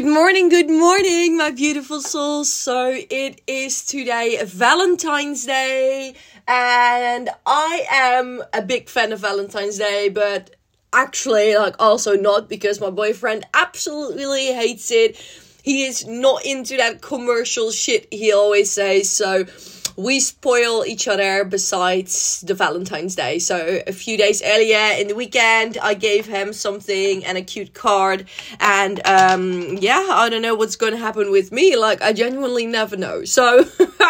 Good morning, good morning, my beautiful souls. So it is today Valentine's Day, and I am a big fan of Valentine's Day, but actually, like, also not because my boyfriend absolutely hates it. He is not into that commercial shit he always says, so we spoil each other besides the Valentine's Day. So a few days earlier in the weekend, I gave him something and a cute card. And um, yeah, I don't know what's going to happen with me. Like, I genuinely never know. So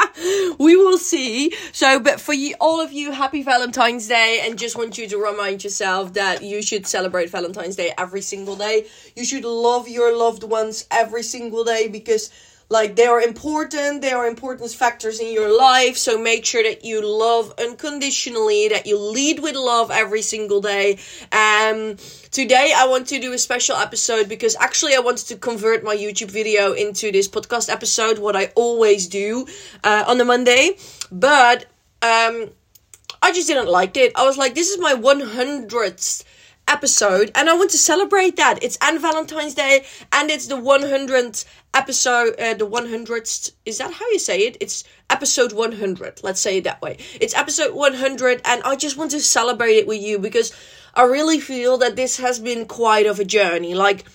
we will see. So, but for you, all of you, happy Valentine's Day. And just want you to remind yourself that you should celebrate Valentine's Day every single day. You should love your loved ones every single day because like they are important they are important factors in your life so make sure that you love unconditionally that you lead with love every single day. Um today i want to do a special episode because actually i wanted to convert my youtube video into this podcast episode what i always do uh, on the monday. But um i just didn't like it. I was like this is my 100th episode and I want to celebrate that. It's and Valentine's Day and it's the 100th episode uh, the 100th is that how you say it? It's episode 100. Let's say it that way. It's episode 100 and I just want to celebrate it with you because I really feel that this has been quite of a journey. Like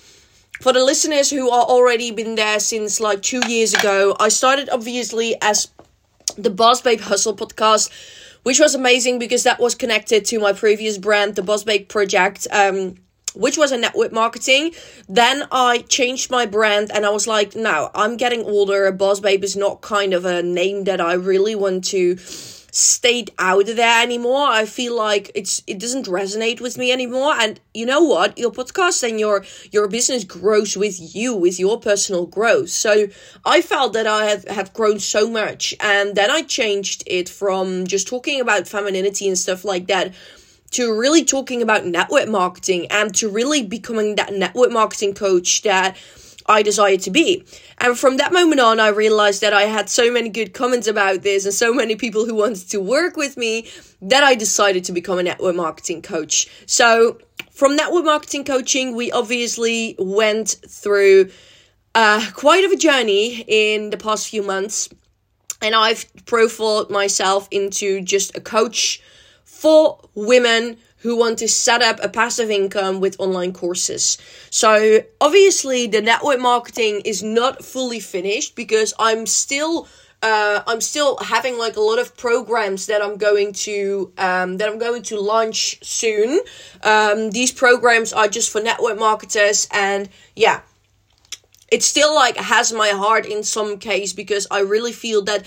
for the listeners who are already been there since like 2 years ago, I started obviously as the Boss Babe Hustle podcast which was amazing because that was connected to my previous brand, the Boss Babe Project. Um, which was a network marketing. Then I changed my brand and I was like, no, I'm getting older. Boss Babe is not kind of a name that I really want to stayed out of there anymore. I feel like it's it doesn't resonate with me anymore. And you know what? Your podcast and your your business grows with you, with your personal growth. So I felt that I have, have grown so much. And then I changed it from just talking about femininity and stuff like that to really talking about network marketing and to really becoming that network marketing coach that I desired to be. And from that moment on, I realized that I had so many good comments about this and so many people who wanted to work with me that I decided to become a network marketing coach. So, from network marketing coaching, we obviously went through uh, quite of a journey in the past few months. And I've profiled myself into just a coach for women who want to set up a passive income with online courses. So, obviously, the network marketing is not fully finished because I'm still uh, I'm still having like a lot of programs that I'm going to um, that I'm going to launch soon. Um, these programs are just for network marketers, and yeah, it still like has my heart in some case because I really feel that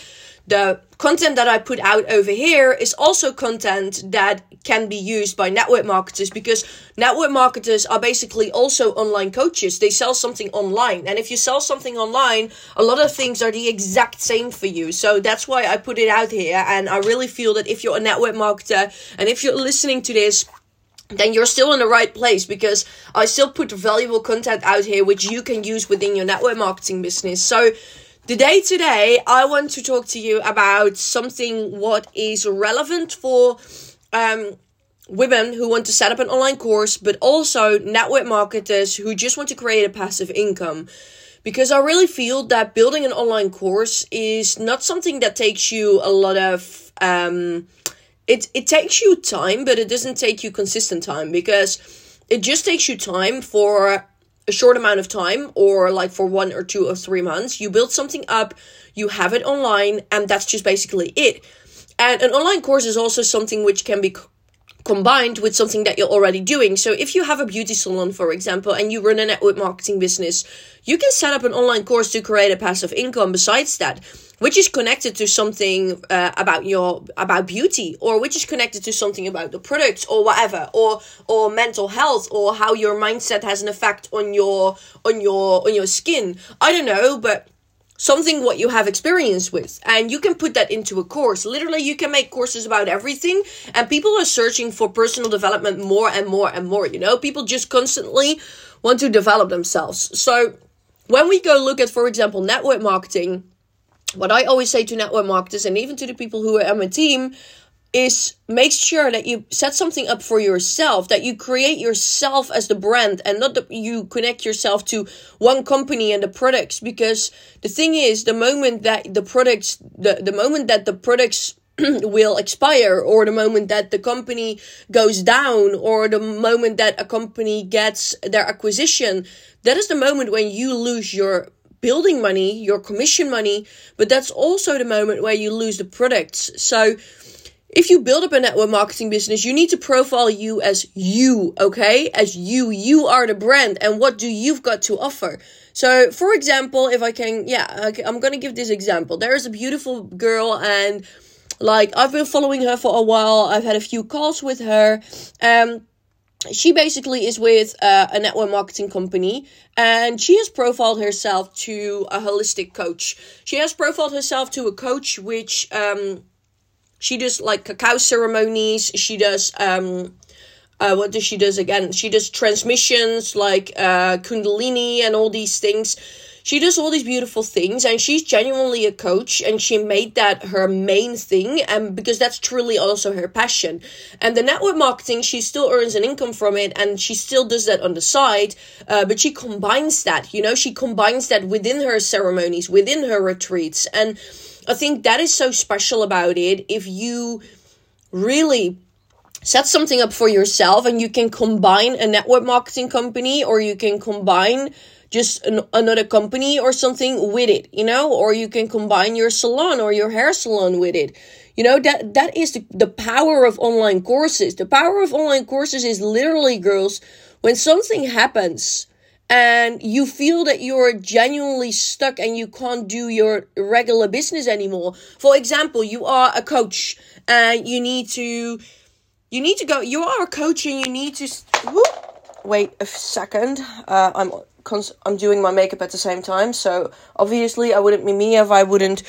the content that I put out over here is also content that can be used by network marketers because network marketers are basically also online coaches. They sell something online. And if you sell something online, a lot of things are the exact same for you. So that's why I put it out here. And I really feel that if you're a network marketer and if you're listening to this, then you're still in the right place because I still put valuable content out here which you can use within your network marketing business. So Today, today, I want to talk to you about something what is relevant for um, women who want to set up an online course, but also network marketers who just want to create a passive income. Because I really feel that building an online course is not something that takes you a lot of um, it it takes you time, but it doesn't take you consistent time because it just takes you time for a short amount of time or like for one or two or three months. You build something up, you have it online, and that's just basically it. And an online course is also something which can be combined with something that you're already doing. So if you have a beauty salon, for example, and you run a network marketing business, you can set up an online course to create a passive income besides that which is connected to something uh, about your about beauty or which is connected to something about the products or whatever or or mental health or how your mindset has an effect on your on your on your skin i don't know but something what you have experience with. And you can put that into a course. Literally you can make courses about everything. And people are searching for personal development more and more and more you know? People just constantly want to develop themselves. So when we go look at for example network marketing what I always say to network marketers and even to the people who are on my team, is make sure that you set something up for yourself that you create yourself as the brand and not that you connect yourself to one company and the products. Because the thing is the moment that the products the, the moment that the products will expire or the moment that the company goes down or the moment that a company gets their acquisition that is the moment when you lose your building money your commission money but that's also the moment where you lose the products. So if you build up a network marketing business, you need to profile you as you, okay? As you. You are the brand and what do you've got to offer? So, for example, if I can, yeah, I'm gonna give this example. There is a beautiful girl and like I've been following her for a while. I've had a few calls with her. Um, she basically is with uh, a network marketing company and she has profiled herself to a holistic coach. She has profiled herself to a coach which um she does like cacao ceremonies. She does um uh, what does she does again? She does transmissions like uh, Kundalini and all these things. She does all these beautiful things, and she's genuinely a coach, and she made that her main thing, and because that's truly also her passion. And the network marketing, she still earns an income from it, and she still does that on the side, uh, but she combines that. You know, she combines that within her ceremonies, within her retreats, and I think that is so special about it. If you really set something up for yourself and you can combine a network marketing company or you can combine just an, another company or something with it, you know, or you can combine your salon or your hair salon with it. You know, that that is the, the power of online courses. The power of online courses is literally girls when something happens and you feel that you're genuinely stuck and you can't do your regular business anymore. For example, you are a coach and you need to you need to go you are a coach and you need to whoop, wait a second. Uh, I'm cons- I'm doing my makeup at the same time, so obviously I wouldn't be me if I wouldn't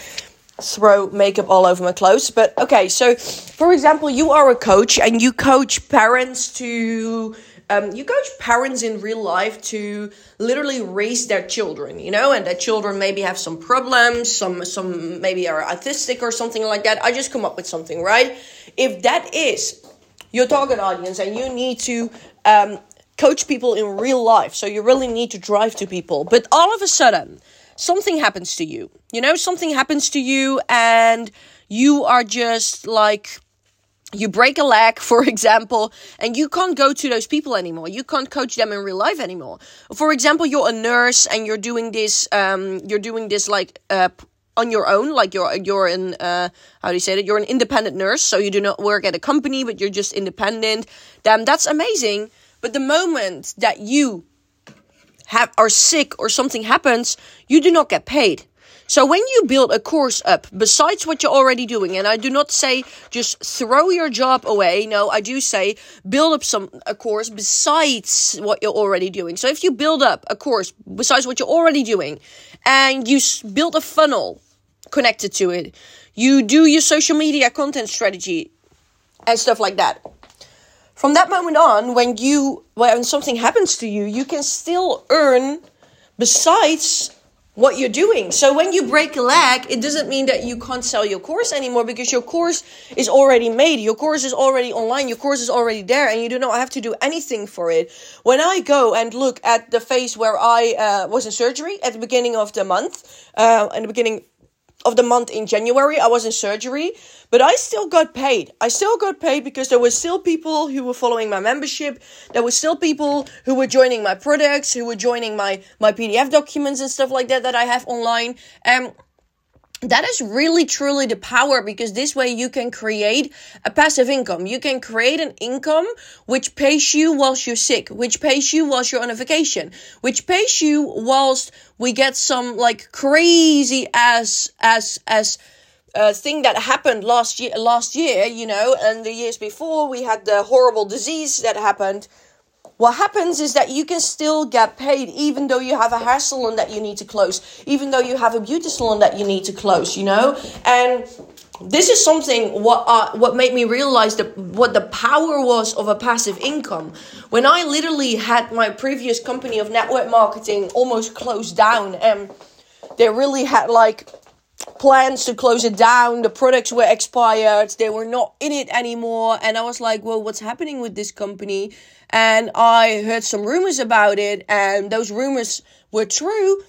throw makeup all over my clothes. But okay, so for example, you are a coach and you coach parents to um, you coach parents in real life to literally raise their children, you know, and their children maybe have some problems, some some maybe are autistic or something like that. I just come up with something, right? If that is your target audience and you need to um, coach people in real life, so you really need to drive to people, but all of a sudden something happens to you, you know, something happens to you and you are just like you break a leg, for example, and you can't go to those people anymore. You can't coach them in real life anymore. For example, you're a nurse and you're doing this, um, you're doing this like, uh, on your own, like you're you're an uh, how do you say that? You're an independent nurse, so you do not work at a company, but you're just independent. Then that's amazing. But the moment that you have are sick or something happens, you do not get paid. So when you build a course up, besides what you're already doing, and I do not say just throw your job away. No, I do say build up some a course besides what you're already doing. So if you build up a course besides what you're already doing, and you build a funnel connected to it, you do your social media content strategy and stuff like that. From that moment on, when you when something happens to you, you can still earn besides what you're doing. So when you break a leg, it doesn't mean that you can't sell your course anymore because your course is already made. Your course is already online. Your course is already there and you do not have to do anything for it. When I go and look at the phase where I uh, was in surgery at the beginning of the month, uh, in the beginning of the month in January, I was in surgery, but I still got paid. I still got paid because there were still people who were following my membership. There were still people who were joining my products, who were joining my my PDF documents and stuff like that that I have online. Um that is really truly the power because this way you can create a passive income. You can create an income which pays you whilst you're sick, which pays you whilst you're on a vacation, which pays you whilst we get some like crazy as as as thing that happened last year last year, you know, and the years before we had the horrible disease that happened what happens is that you can still get paid even though you have a hair salon that you need to close, even though you have a beauty salon that you need to close, you know? And this is something what uh, what made me realize that what the power was of a passive income. When I literally had my previous company of network marketing almost closed down and they really had like plans to close it down. The products were expired. They were not in it anymore. And I was like, well, what's happening with this company? And I heard some rumors about it, and those rumors were true.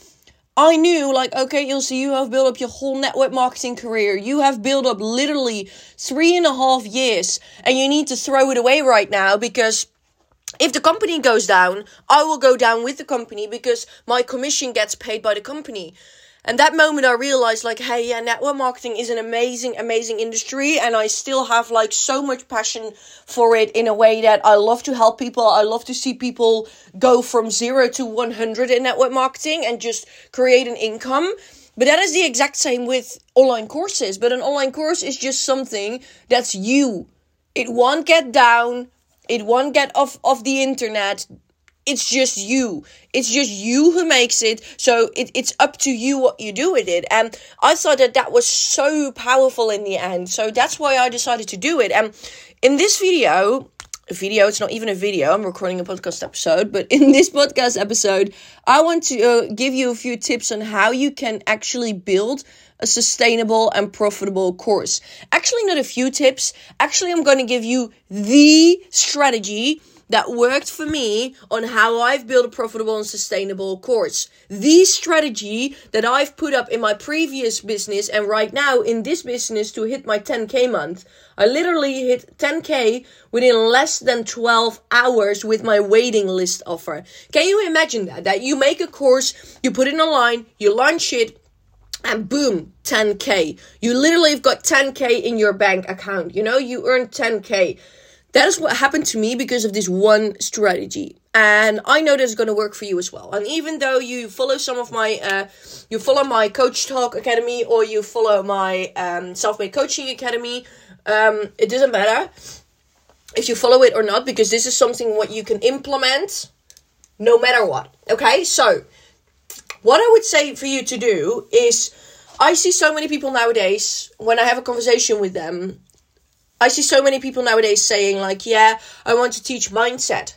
I knew, like, okay, Ilse, you have built up your whole network marketing career. You have built up literally three and a half years, and you need to throw it away right now because if the company goes down, I will go down with the company because my commission gets paid by the company. And that moment I realized like, hey, yeah, network marketing is an amazing, amazing industry. And I still have like so much passion for it in a way that I love to help people. I love to see people go from zero to 100 in network marketing and just create an income. But that is the exact same with online courses. But an online course is just something that's you. It won't get down. It won't get off of the internet it's just you. It's just you who makes it. So it, it's up to you what you do with it. And I thought that that was so powerful in the end. So that's why I decided to do it. And in this video, video, it's not even a video, I'm recording a podcast episode. But in this podcast episode, I want to uh, give you a few tips on how you can actually build a sustainable and profitable course. Actually, not a few tips. Actually, I'm going to give you the strategy that worked for me on how I've built a profitable and sustainable course. The strategy that I've put up in my previous business and right now in this business to hit my 10k month. I literally hit 10k within less than 12 hours with my waiting list offer. Can you imagine that? That you make a course, you put it online, you launch it, and boom 10k you literally have got 10k in your bank account you know you earn 10k that is what happened to me because of this one strategy. And i know that's going to work for you as well. And even though you follow some of my uh, you follow my coach talk academy or you follow my um, self-made coaching academy um, it doesn't matter if you follow it or not because this is something what you can implement no matter what okay? So what i would say for you to do is i see so many people nowadays when i have a conversation with them I see so many people nowadays saying like, yeah, I want to teach mindset.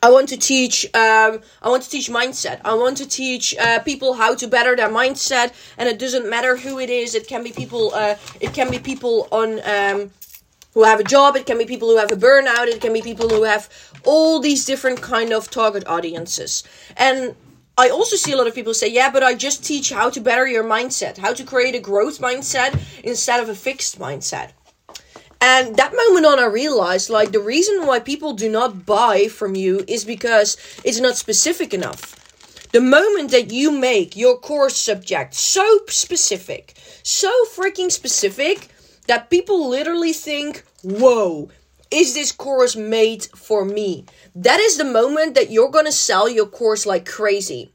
I want to teach. Um, I want to teach mindset. I want to teach uh, people how to better their mindset, and it doesn't matter who it is. It can be people. Uh, it can be people on um, who have a job. It can be people who have a burnout. It can be people who have all these different kind of target audiences. And I also see a lot of people say, yeah, but I just teach how to better your mindset, how to create a growth mindset instead of a fixed mindset. And that moment on, I realized like the reason why people do not buy from you is because it's not specific enough. The moment that you make your course subject so specific, so freaking specific, that people literally think, whoa, is this course made for me? That is the moment that you're gonna sell your course like crazy.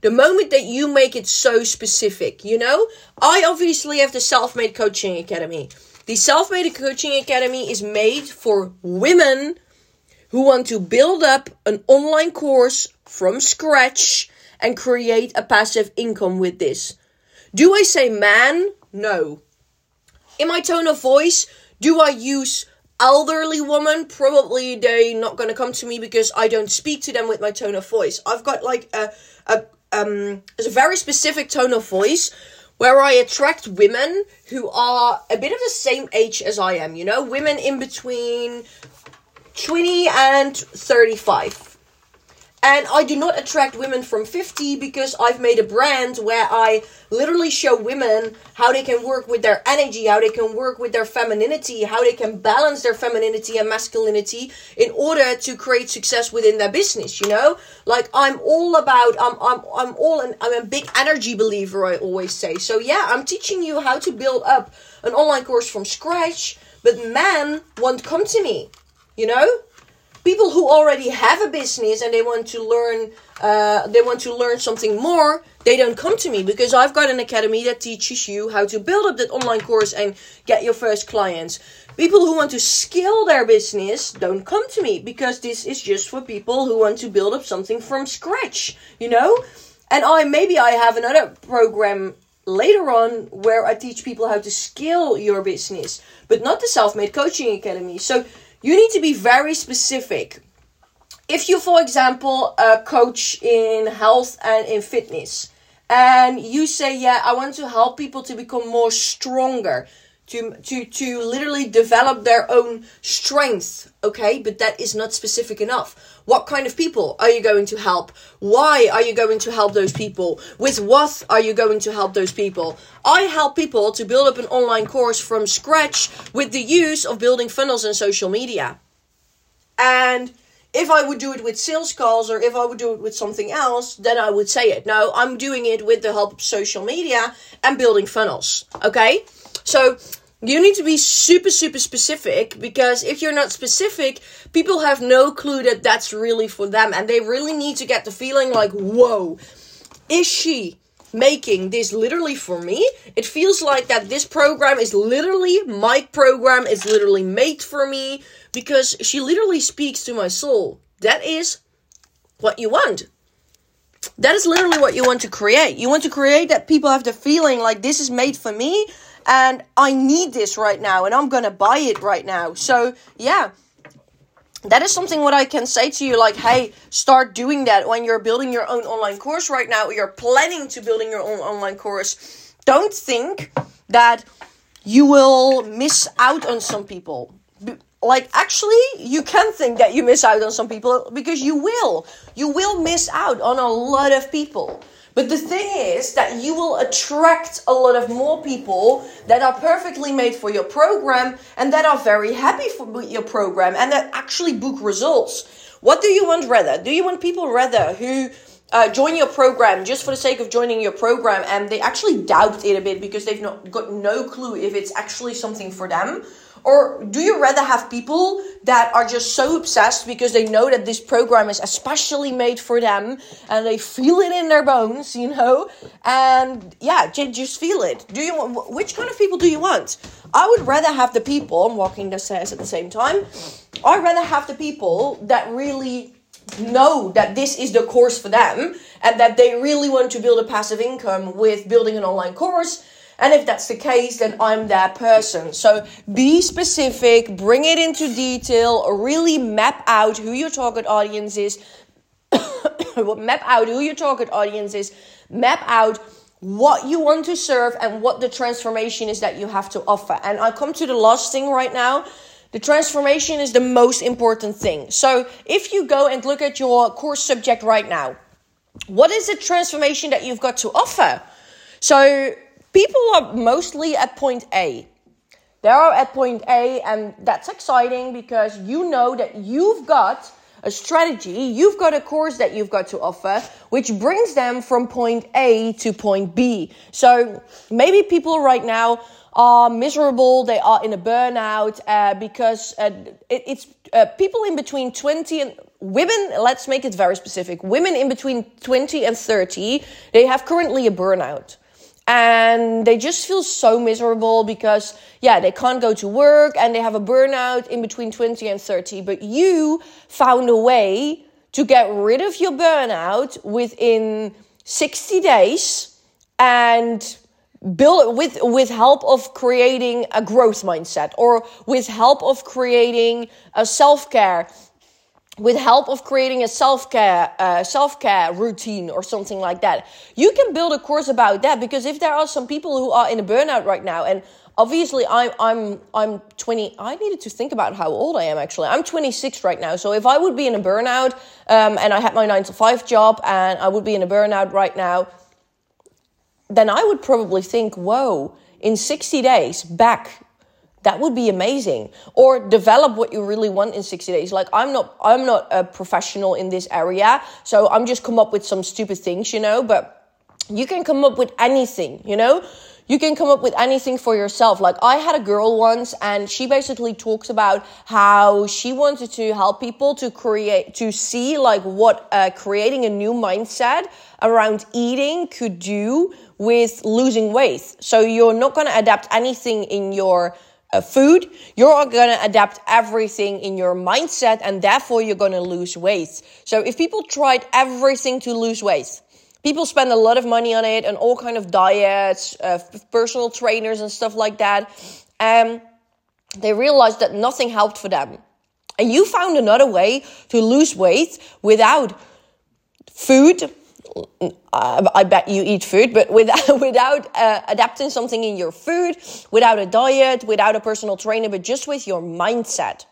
The moment that you make it so specific, you know? I obviously have the Self Made Coaching Academy. The Self Made Coaching Academy is made for women who want to build up an online course from scratch and create a passive income with this. Do I say man? No. In my tone of voice, do I use elderly woman? Probably they not gonna come to me because I don't speak to them with my tone of voice. I've got like a a um a very specific tone of voice where I attract women who are a bit of the same age as I am, you know, women in between 20 and 35. And I do not attract women from 50 because I've made a brand where I literally show women how they can work with their energy, how they can work with their femininity, how they can balance their femininity and masculinity in order to create success within their business, you know? Like I'm all about I'm I'm I'm all an, I'm a big energy believer, I always say. So yeah, I'm teaching you how to build up an online course from scratch, but men won't come to me. You know? People who already have a business and they want to learn uh, they want to learn something more they don't come to me because i've got an academy that teaches you how to build up that online course and get your first clients. People who want to scale their business don't come to me because this is just for people who want to build up something from scratch you know? And i maybe i have another program later on where i teach people how to scale your business but not the self-made coaching academy. So you need to be very specific. If you, for example, a coach in health and in fitness, and you say, yeah, I want to help people to become more stronger, to to to literally develop their own strength okay but that is not specific enough what kind of people are you going to help why are you going to help those people with what are you going to help those people i help people to build up an online course from scratch with the use of building funnels and social media and if I would do it with sales calls or if I would do it with something else, then I would say it. No, I'm doing it with the help of social media and building funnels. Okay? So you need to be super, super specific because if you're not specific, people have no clue that that's really for them. And they really need to get the feeling like, whoa, is she making this literally for me? It feels like that this program is literally, my program is literally made for me because she literally speaks to my soul. That is what you want. That is literally what you want to create. You want to create that people have the feeling like this is made for me and I need this right now and I'm gonna buy it right now. So, yeah, that is something what I can say to you like, hey, start doing that when you're building your own online course right now, you're planning to building your own online course. Don't think that you will miss out on some people. Like, actually, you can think that you miss out on some people because you will. You will miss out on a lot of people. But the thing is that you will attract a lot of more people that are perfectly made for your program and that are very happy for your program and that actually book results. What do you want rather? Do you want people rather who uh, join your program just for the sake of joining your program and they actually doubt it a bit because they've not got no clue if it's actually something for them? Or do you rather have people that are just so obsessed because they know that this program is especially made for them and they feel it in their bones, you know? And yeah, just feel it. Do you want, which kind of people do you want? I would rather have the people, I'm walking the stairs at the same time. I'd rather have the people that really know that this is the course for them and that they really want to build a passive income with building an online course and if that's the case, then I'm that person. So be specific, bring it into detail, really map out who your target audience is, map out who your target audience is, map out what you want to serve and what the transformation is that you have to offer. And I come to the last thing right now. The transformation is the most important thing. So if you go and look at your course subject right now, what is the transformation that you've got to offer? So people are mostly at point A. They are at point A, and that's exciting because you know that you've got a strategy, you've got a course that you've got to offer, which brings them from point A to point B. So maybe people right now are miserable, they are in a burnout uh, because uh, it, it's uh, people in between 20 and women, let's make it very specific, women in between 20 and 30, they have currently a burnout and they just feel so miserable because yeah they can't go to work and they have a burnout in between 20 and 30 but you found a way to get rid of your burnout within 60 days and build with with help of creating a growth mindset or with help of creating a self-care with help of creating a self-care uh, self-care routine or something like that. You can build a course about that because if there are some people who are in a burnout right now and obviously i'm i'm i'm 20 i needed to think about how old i am actually. I'm 26 right now so if i would be in a burnout um, and i had my 9 to 5 job and i would be in a burnout right now then i would probably think whoa in 60 days back that would be amazing or develop what you really want in 60 days like i'm not i'm not a professional in this area so i'm just come up with some stupid things you know but you can come up with anything you know you can come up with anything for yourself. Like I had a girl once and she basically talks about how she wanted to help people to create, to see like what uh, creating a new mindset around eating could do with losing weight. So you're not going to adapt anything in your uh, food, you're going to adapt everything in your mindset and therefore you're going to lose weight. So if people tried everything to lose weight, people spend a lot of money on it and all kind of diets, uh, personal trainers and stuff like that. Um, they realized that nothing helped for them. And you found another way to lose weight without food, I bet you eat food, but without without uh, adapting something in your food, without a diet, without a personal trainer, but just with your mindset,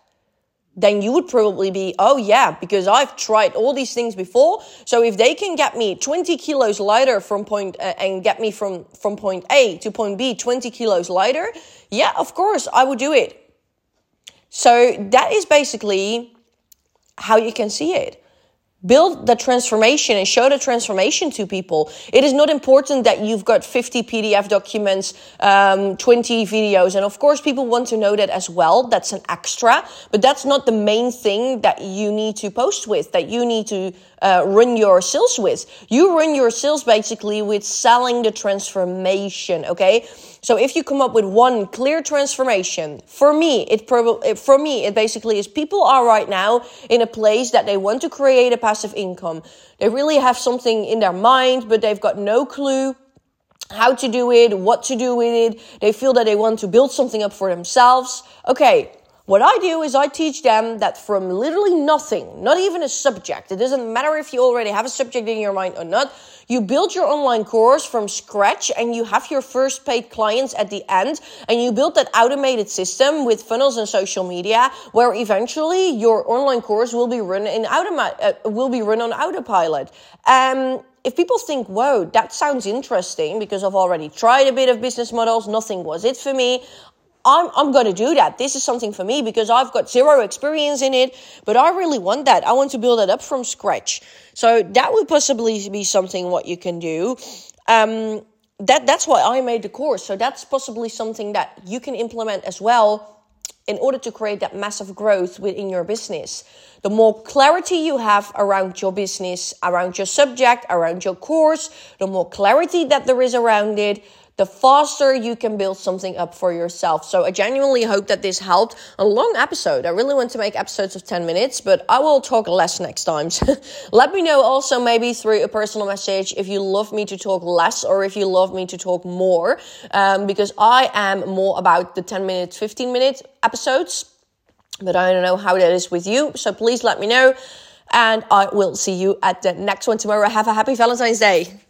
then you would probably be, oh yeah, because I've tried all these things before. So if they can get me 20 kilos lighter from point uh, and get me from from point A to point B 20 kilos lighter, yeah, of course I would do it. So that is basically how you can see it build the transformation and show the transformation to people. It is not important that you've got 50 PDF documents, um, 20 videos. And of course, people want to know that as well. That's an extra, but that's not the main thing that you need to post with, that you need to uh, run your sales with. You run your sales basically with selling the transformation. Okay. So if you come up with one clear transformation, for me, it probably, for me, it basically is people are right now in a place that they want to create a passive income. They really have something in their mind, but they've got no clue how to do it, what to do with it. They feel that they want to build something up for themselves. Okay. What I do is I teach them that from literally nothing, not even a subject, it doesn't matter if you already have a subject in your mind or not, you build your online course from scratch and you have your first paid clients at the end and you build that automated system with funnels and social media where eventually your online course will be run in automa- uh, will be run on autopilot. Um, if people think, whoa, that sounds interesting because I've already tried a bit of business models, nothing was it for me. I'm, I'm going to do that. This is something for me because I've got zero experience in it, but I really want that. I want to build it up from scratch. So that would possibly be something what you can do. Um, that, that's why I made the course. So that's possibly something that you can implement as well in order to create that massive growth within your business. The more clarity you have around your business, around your subject, around your course, the more clarity that there is around it, the faster you can build something up for yourself. So I genuinely hope that this helped. A long episode. I really want to make episodes of 10 minutes, but I will talk less next time. Let me know also maybe through a personal message if you love me to talk less or if you love me to talk more. Um, because I am more about the 10 minutes, 15 minute episodes. But I don't know how that is with you. So please let me know. And I will see you at the next one tomorrow. Have a happy Valentine's Day.